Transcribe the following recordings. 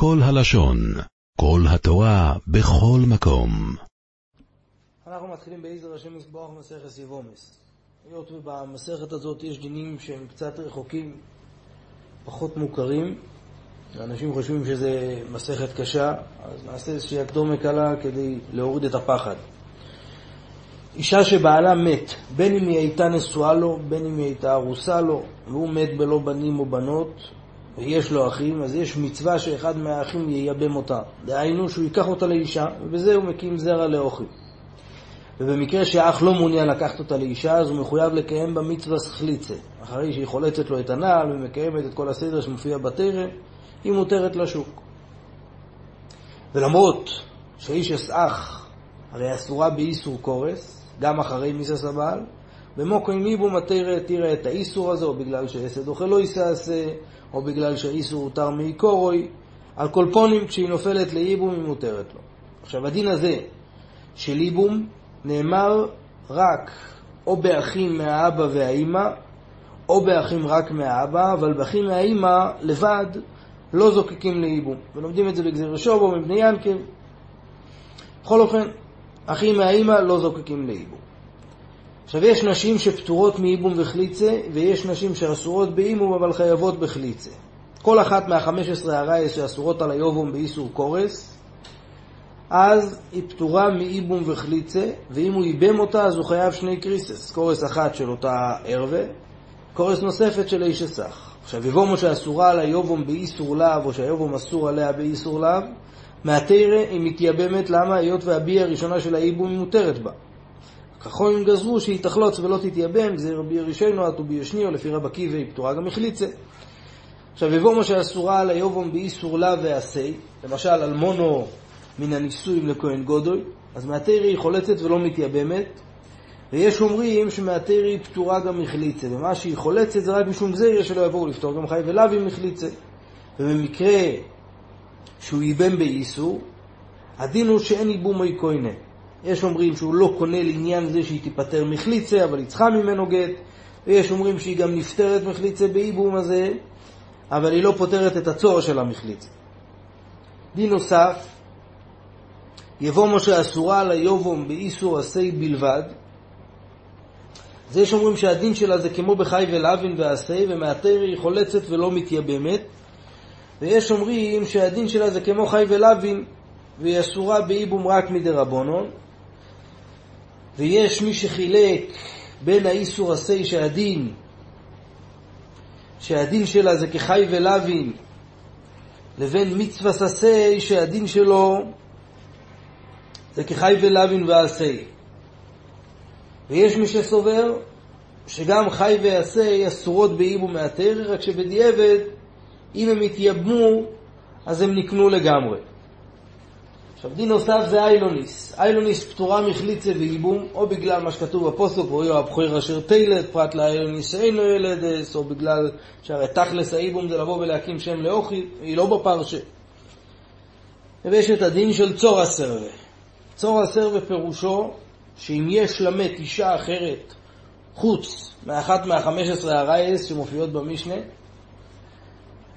כל הלשון, כל התורה, בכל מקום. אנחנו מתחילים בעזר השם יסבוח מסכת יבומס. היות ובמסכת הזאת יש דינים שהם קצת רחוקים, פחות מוכרים, ואנשים חושבים שזה מסכת קשה, אז נעשה איזושהי הקדומה קלה כדי להוריד את הפחד. אישה שבעלה מת, בין אם היא הייתה נשואה לו, בין אם היא הייתה ארוסה לו, והוא מת בלא בנים או בנות, ויש לו אחים, אז יש מצווה שאחד מהאחים ייבם אותה. דהיינו שהוא ייקח אותה לאישה, ובזה הוא מקים זרע לאוכי. ובמקרה שהאח לא מעוניין לקחת אותה לאישה, אז הוא מחויב לקיים בה מצווה סחליצה. אחרי שהיא חולצת לו את הנעל ומקיימת את כל הסדר שמופיע בתרם, היא מותרת לשוק. ולמרות שאיש אסאח הרי אסורה באיסור קורס, גם אחרי מיסס הבעל, במוקרים איבו מתרא תראה את האיסור הזה, או בגלל שעשד אוכל לא יסעשה, או בגלל שהאיסור הותר מעיקורוי, על כל פונים כשהיא נופלת לאיבום היא מותרת לו. עכשיו הדין הזה של איבום נאמר רק או באחים מהאבא והאימא, או באחים רק מהאבא, אבל באחים מהאימא לבד לא זוקקים לאיבום. ולומדים את זה בגזיר שובו, מבני ינקב. בכל אופן, אחים מהאימא לא זוקקים לאיבום. עכשיו, יש נשים שפטורות מאיבום וחליצה, ויש נשים שאסורות באיבום אבל חייבות בחליצה. כל אחת מהחמש עשרה הרייס שאסורות על היובום באיסור קורס, אז היא פטורה מאיבום וחליצה, ואם הוא איבם אותה אז הוא חייב שני קריסס, קורס אחת של אותה ערווה, קורס נוספת של איש אסך. עכשיו, יבומו שאסורה על היובום באיסור לאו, או שהיובום אסור עליה באיסור לאו, מהתרא היא מתייבמת, למה? היות והבי הראשונה של האיבום מותרת בה. כחולים גזרו שהיא תחלוץ ולא תתייבם, זה רבי ראשינו, עטו בי או לפי רב עקיבא היא פטורה גם מחליצה. עכשיו, יבומו שאסורה על היובום באיסור לאו ועשה, למשל אלמונו מן הנישואים לכהן גודוי, אז מהתרא היא חולצת ולא מתייבמת, ויש אומרים שמהתרא היא פטורה גם מחליצה, ומה שהיא חולצת זה רק משום גזיריה שלא יבואו לפתור גם חי ולאו עם מחליצה. ובמקרה שהוא ייבם באיסור, הדין הוא שאין ייבומי קוינה. יש אומרים שהוא לא קונה לעניין זה שהיא תיפטר מחליצה, אבל היא צריכה ממנו גט, ויש אומרים שהיא גם נפטרת מחליצה בייבום הזה, אבל היא לא פותרת את הצורך של המחליצה. דין נוסף, יבוא משה אסורה על היובום באיסור עשי בלבד, זה יש אומרים שהדין שלה זה כמו בחי ולאווין ועשה, ומהתרא היא חולצת ולא מתייבמת. ויש אומרים שהדין שלה זה כמו חי ולאווין, והיא אסורה באיבום רק מדרבנון. ויש מי שחילק בין האיסור עשה שהדין, שהדין שלה זה כחי ולאווין, לבין מצווה עשה שהדין שלו זה כחי ולאווין ועשה. ויש מי שסובר שגם חי ועשה אסורות באיבו מהתרא, רק שבדיעבד, אם הם התייבמו, אז הם נקנו לגמרי. עכשיו, דין נוסף זה איילוניס. איילוניס פטורה מחליצה ואיבום, או בגלל מה שכתוב בפוסוק, ואויו הבכור אשר תלד, פרט לאיילוניס שאין לו ילדס, או בגלל שהרי תכלס האיבום זה לבוא ולהקים שם לאוכי, היא לא בפרשה. ויש את הדין של צור הסרווה. צור הסרווה פירושו שאם יש למת אישה אחרת חוץ מאחת מהחמש עשרה הרייס שמופיעות במשנה,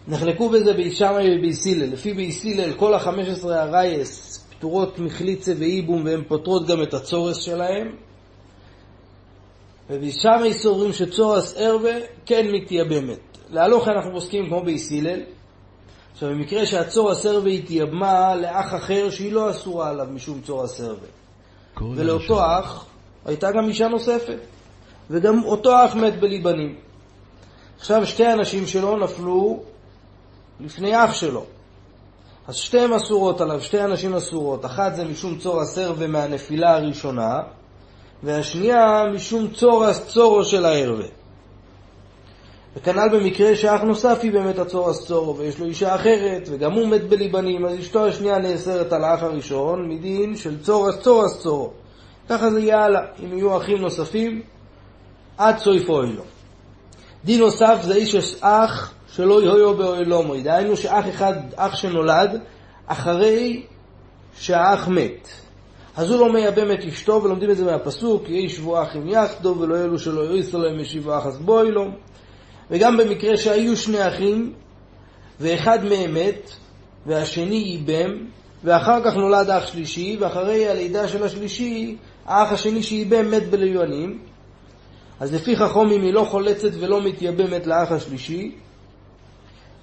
נחלקו בזה בישמעי ובייסילל. לפי בייסילל כל החמש עשרה הרייס פטורות מחליצה ואיבום והן פותרות גם את הצורס שלהם. ובישמעי סוברים שצורס ערווה כן מתייבמת. להלוך אנחנו פוסקים כמו בייסילל. עכשיו במקרה שהצורס ערווה התייבמה לאח אחר שהיא לא אסורה עליו משום צורס ערווה. ולאותו אח הייתה גם אישה נוספת, וגם אותו אח מת בליבנים. עכשיו שתי הנשים שלו נפלו לפני אח שלו. אז שתיהן אסורות עליו, שתי הנשים אסורות. אחת זה משום צור הסר ומהנפילה הראשונה, והשנייה משום צור הסצורו של הערווה. וכנ"ל במקרה שאח נוסף היא באמת הצור הסצורו, ויש לו אישה אחרת, וגם הוא מת בליבנים, אז אשתו השנייה נאסרת על האח הראשון, מדין של צור הסצור הסצורו. ככה זה יהיה הלאה, אם יהיו אחים נוספים, עד סויף אוהלו. דין נוסף זה איש אח שלא יהיו באוהלומוי, דהיינו שאח אחד, אח שנולד, אחרי שהאח מת. אז הוא לא מייבם את אשתו, ולומדים את זה מהפסוק, יהי שבוע אחים יחדו, ולא אלו שלא יריסו להם ישיבו אחס בוילום. וגם במקרה שהיו שני אחים, ואחד מהם מת, והשני ייבם, ואחר כך נולד אח שלישי, ואחרי הלידה של השלישי, האח השני שייבם מת בליונים. אז לפי חכומים היא לא חולצת ולא מתייבמת לאח השלישי,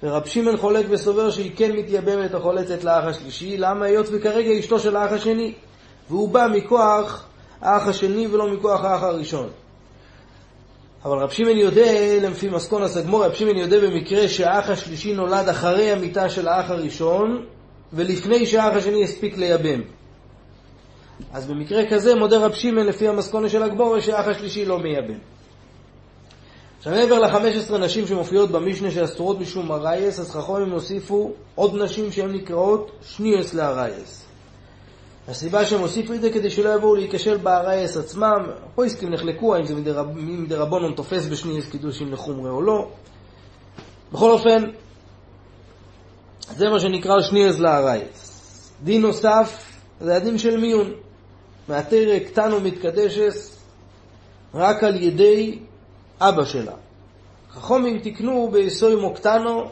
ורב שמעון חולק וסובר שהיא כן מתייבמת או חולצת לאח השלישי, למה? היות וכרגע אשתו של האח השני, והוא בא מכוח האח השני ולא מכוח האח הראשון. אבל רב שמעון יודע, לפי מסקון הסגמור, רב שמעון יודע במקרה שהאח השלישי נולד אחרי המיטה של האח הראשון, ולפני שהאח השני הספיק לייבם. אז במקרה כזה מודה רב שמעון לפי המסקנה של הגמרא שהאח השלישי לא מייבם. עכשיו מעבר ל-15 נשים שמופיעות במשנה שאסורות משום עריות, אז חכמים הוסיפו עוד נשים שהן נקראות שניות לעריות. הסיבה שהם הוסיפו את זה כדי שלא יבואו להיכשל בעריות עצמם, הפוסקים נחלקו האם זה מדרבנן תופס בשניות קידושין לחומרא או לא. בכל אופן, זה מה שנקרא שניוס לארייס. דין נוסף זה הדין של מיון. מהתרא קטנו מתקדשס רק על ידי אבא שלה. חכומים תיקנו ביסוי מוקטנו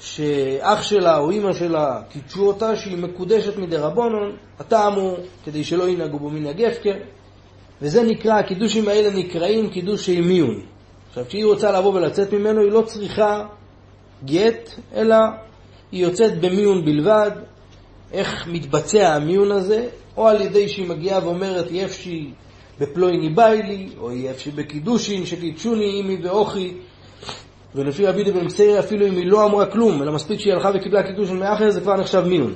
שאח שלה או אימא שלה קידשו אותה שהיא מקודשת מדי רבונון, הטעם הוא כדי שלא ינהגו בו מן הגפקר, וזה נקרא, הקידושים האלה נקראים קידושי מיון. עכשיו, כשהיא רוצה לבוא ולצאת ממנו, היא לא צריכה גט, אלא היא יוצאת במיון בלבד. איך מתבצע המיון הזה? או על ידי שהיא מגיעה ואומרת, יפשי בפלויני ביילי, או יפשי בקידושין, שקידשוני אימי ואוכי, ולפי רבי דבן מסיירי אפילו אם היא לא אמרה כלום, אלא מספיק שהיא הלכה וקיבלה קידושין מאחר, זה כבר נחשב מיון.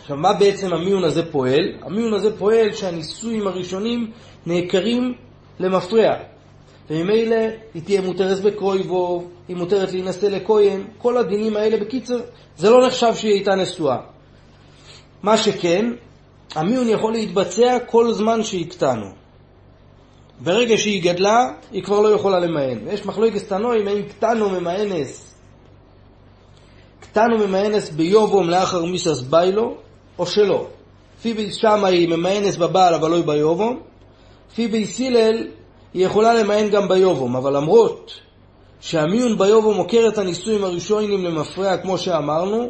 עכשיו, מה בעצם המיון הזה פועל? המיון הזה פועל שהנישואים הראשונים נעקרים למפרע. וממילא היא תהיה מותרת בקרויבוב, היא מותרת להינשא לכהן, כל הדינים האלה, בקיצר, זה לא נחשב שהיא הייתה נשואה. מה שכן, המיון יכול להתבצע כל זמן שהיא קטנו. ברגע שהיא גדלה, היא כבר לא יכולה למען. ויש מחלוקת תנועים האם קטנו ממאנס, קטנו ממאנס ביובום לאחר מיסס ביילו, או שלא. פי שמה היא ממאנס בבעל אבל לא ביובום, פי ביסילל היא יכולה למען גם ביובום, אבל למרות שהמיון ביובום עוקר את הנישואים הראשונים למפרע כמו שאמרנו,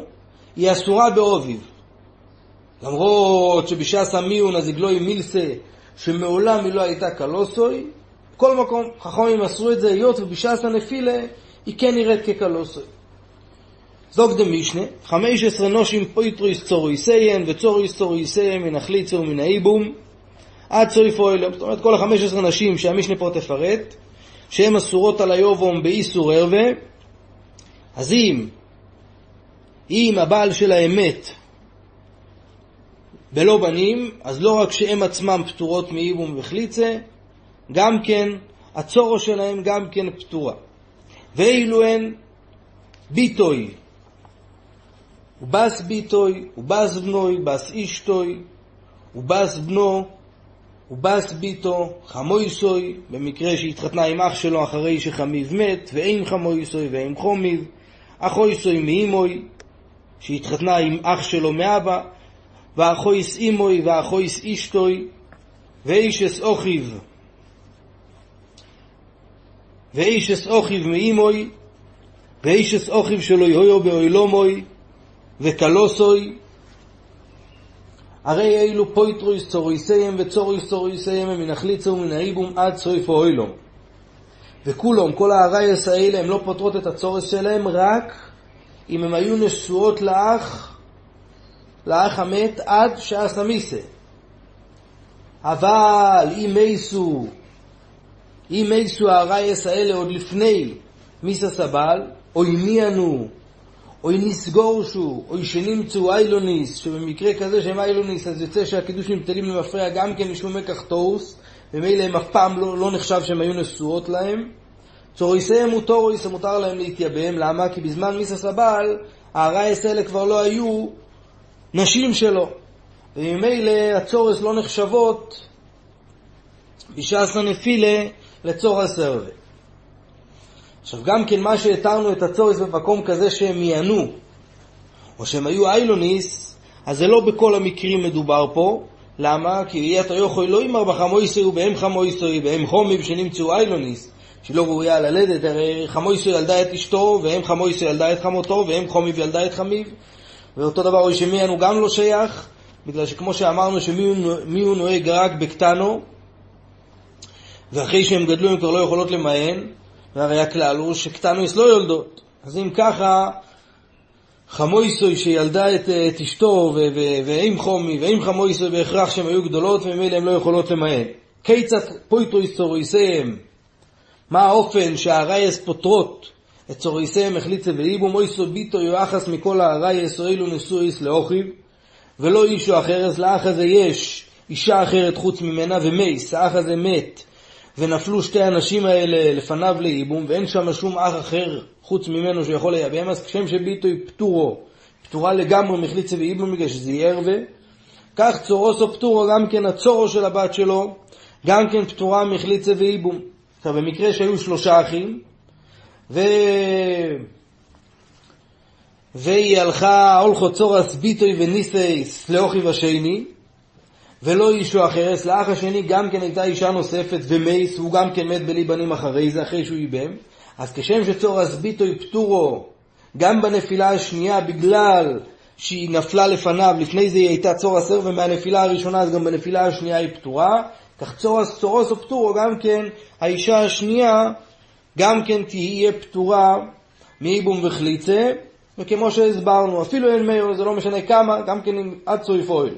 היא אסורה באוביב. למרות שבש"ס המיון אז מילסה שמעולם היא לא הייתה קלוסוי, בכל מקום חכמים מסרו את זה היות ובש"ס הנפילה היא כן נראית כקלוסוי. זוג חמש עשרה נושים פויטרויס צורויסיין וצורויס צורויסיין מן החליצו ומן האיבום עד סויף אוילם. זאת אומרת כל החמש עשרה נשים שהמשנה פה תפרט, שהן אסורות על היובום באיסור ערווה, אז אם, אם הבעל של האמת בלא בנים, אז לא רק שהם עצמם פטורות מאיבום וחליצה, גם כן, הצורו שלהם גם כן פטורה. ואילו הן ביטוי, ובס ביטוי, ובס בנוי, בס אישתוי, ובס בנו, ובס ביטו, חמויסוי, במקרה שהתחתנה עם אח שלו אחרי שחמיב מת, ואין חמויסוי ואין חומיב, אחויסוי מאימוי, שהתחתנה עם אח שלו מאבא, ואחויס אימוי ואחויס אישתוי, ואישס אוכיב, ואישס אוכיב מאימוי, ואישס אוכיב שלו יהיו באוילומוי, וקלוסוי, הרי אלו פויטרויס צורויסיים וצורויס צורויסיים מן החליצה ומן האיבום עד סויף האוילום. וכולם, כל הארייס האלה, הם לא פותרות את הצורס שלהם רק אם הם היו נשואות לאח לאח המת עד שעשה מיסה. אבל אם מייסו, אם מייסו הרייס האלה עוד לפני מיסה סבל, או הניענו, או נסגורשו, או שנמצאו איילוניס, שבמקרה כזה שהם איילוניס, אז יוצא שהקידושים בטלים למפרע גם כן משום מקח תוס, ומילא הם אף פעם לא, לא נחשב שהם היו נשואות להם. צוריסיהם וטוריס, מותר להם להתייבם, למה? כי בזמן מיסה סבל, הרייס האלה כבר לא היו נשים שלו. וממילא הצורס לא נחשבות בשעס הנפילה לצורס הרבה. עכשיו גם כן מה שהתרנו את הצורס במקום כזה שהם יענו, או שהם היו איילוניס, אז זה לא בכל המקרים מדובר פה. למה? כי אתה יכול לא יאמר בחמויסוי ובהם חמויסוי ובהם חומי שנמצאו איילוניס, שהיא לא ראויה ללדת, הרי חמויסו ילדה את אשתו, ואם חמויסו ילדה את חמותו, ואם חומיב ילדה את חמיב, ואותו דבר אוי שמיין הוא גם לא שייך, בגלל שכמו שאמרנו שמי הוא נוהג רק בקטנו, ואחרי שהם גדלו הם כבר לא יכולות למען, והרי הכלל הוא שקטנויס לא יולדות. אז אם ככה, חמויסוי שילדה את, את אשתו, ועם חומי, ועם חמויסוי בהכרח שהן היו גדולות, וממילא הן לא יכולות למען. כיצד פויטויס צוריסיהם, מה האופן שהרייס פותרות את צוריסיהם החליצה ואיבו מויסו ביטו יואחס מכל הרייס או אילו נשואיס לאוכיב, ולא אישו אחרס, לאח הזה יש אישה אחרת חוץ ממנה, ומייס, האח הזה מת, ונפלו שתי הנשים האלה לפניו לייבום, ואין שם שום אח אחר חוץ ממנו שיכול לייבם, אז כשם שביטוי פטורו, פטורה לגמרי מחליצה וייבום בגלל שזה יהיה הרבה, כך צורוסו פטורו, גם כן הצורו של הבת שלו, גם כן פטורה מחליצה וייבום. עכשיו, במקרה שהיו שלושה אחים, ו... והיא הלכה הולכו צורס ביטוי וניסייס לאוכיב השני, ולא אישו אחרס, לאח השני גם כן הייתה אישה נוספת ומייס, והוא גם כן מת בלי בנים אחרי זה, אחרי שהוא ייבם. אז כשם שצורס ביטוי פטורו, גם בנפילה השנייה, בגלל שהיא נפלה לפניו, לפני זה היא הייתה צור עשר, ומהנפילה הראשונה אז גם בנפילה השנייה היא פטורה, כך צורס, צורוס או פטורו, גם כן האישה השנייה, גם כן תהיה פטורה מאיבום וחליצה, וכמו שהסברנו, אפילו אין מאיר, זה לא משנה כמה, גם כן עד סויף אוהל.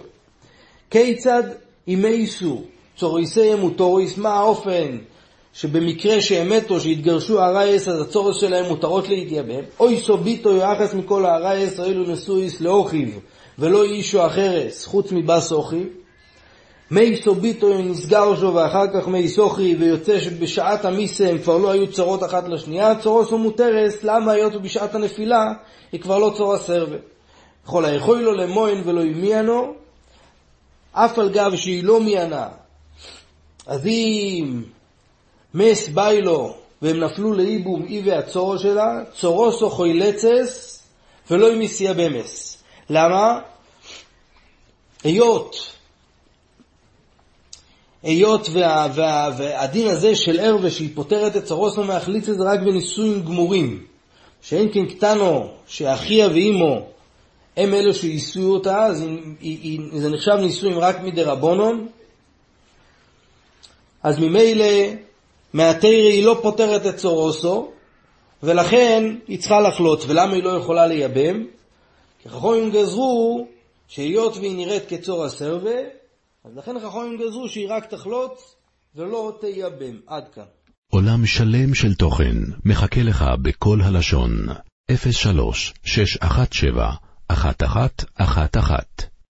כיצד ימי איסור, צוריסיהם וטוריס, מה האופן שבמקרה שהם מתו, שהתגרשו הרייס, אז הצורס שלהם מותרות להתייבם, אוי סוביטו יחס מכל הרייס, ראילו נשואיס לאוכיב, ולא אישו אחרס, חוץ מבס אוכיב, מי סוביטו נסגר שו ואחר כך מי סוכי ויוצא שבשעת המיסה הם כבר לא היו צרות אחת לשנייה, צורס ומותרס, למה היות ובשעת הנפילה היא כבר לא צורה סרבה. יכול היכול לו למוין ולא ימיאנו, אף על גב שהיא לא מיאנה. אז אם מס ביילו והם נפלו לאיבום אי והצורו שלה, צורוסו חוילצס ולא אם יסיע במס. למה? היות היות וה, וה, והדין הזה של ערווה שהיא פותרת את צרוסו מהחליצה זה רק בנישואים גמורים. שאין כן קטנו שאחיה ואימו הם אלו שיישאו אותה, אז זה נחשב נישואים רק מדי רבונון. אז ממילא מהתרא היא לא פותרת את צורוסו, ולכן היא צריכה לחלוץ. ולמה היא לא יכולה לייבם? כי חכמים גזרו שהיות והיא נראית כצור הסרבה, אז לכן חכמים גזרו שהיא רק תחלוץ ולא תייבם. עד כאן. עולם שלם של תוכן מחכה לך בכל הלשון, 03 617 1111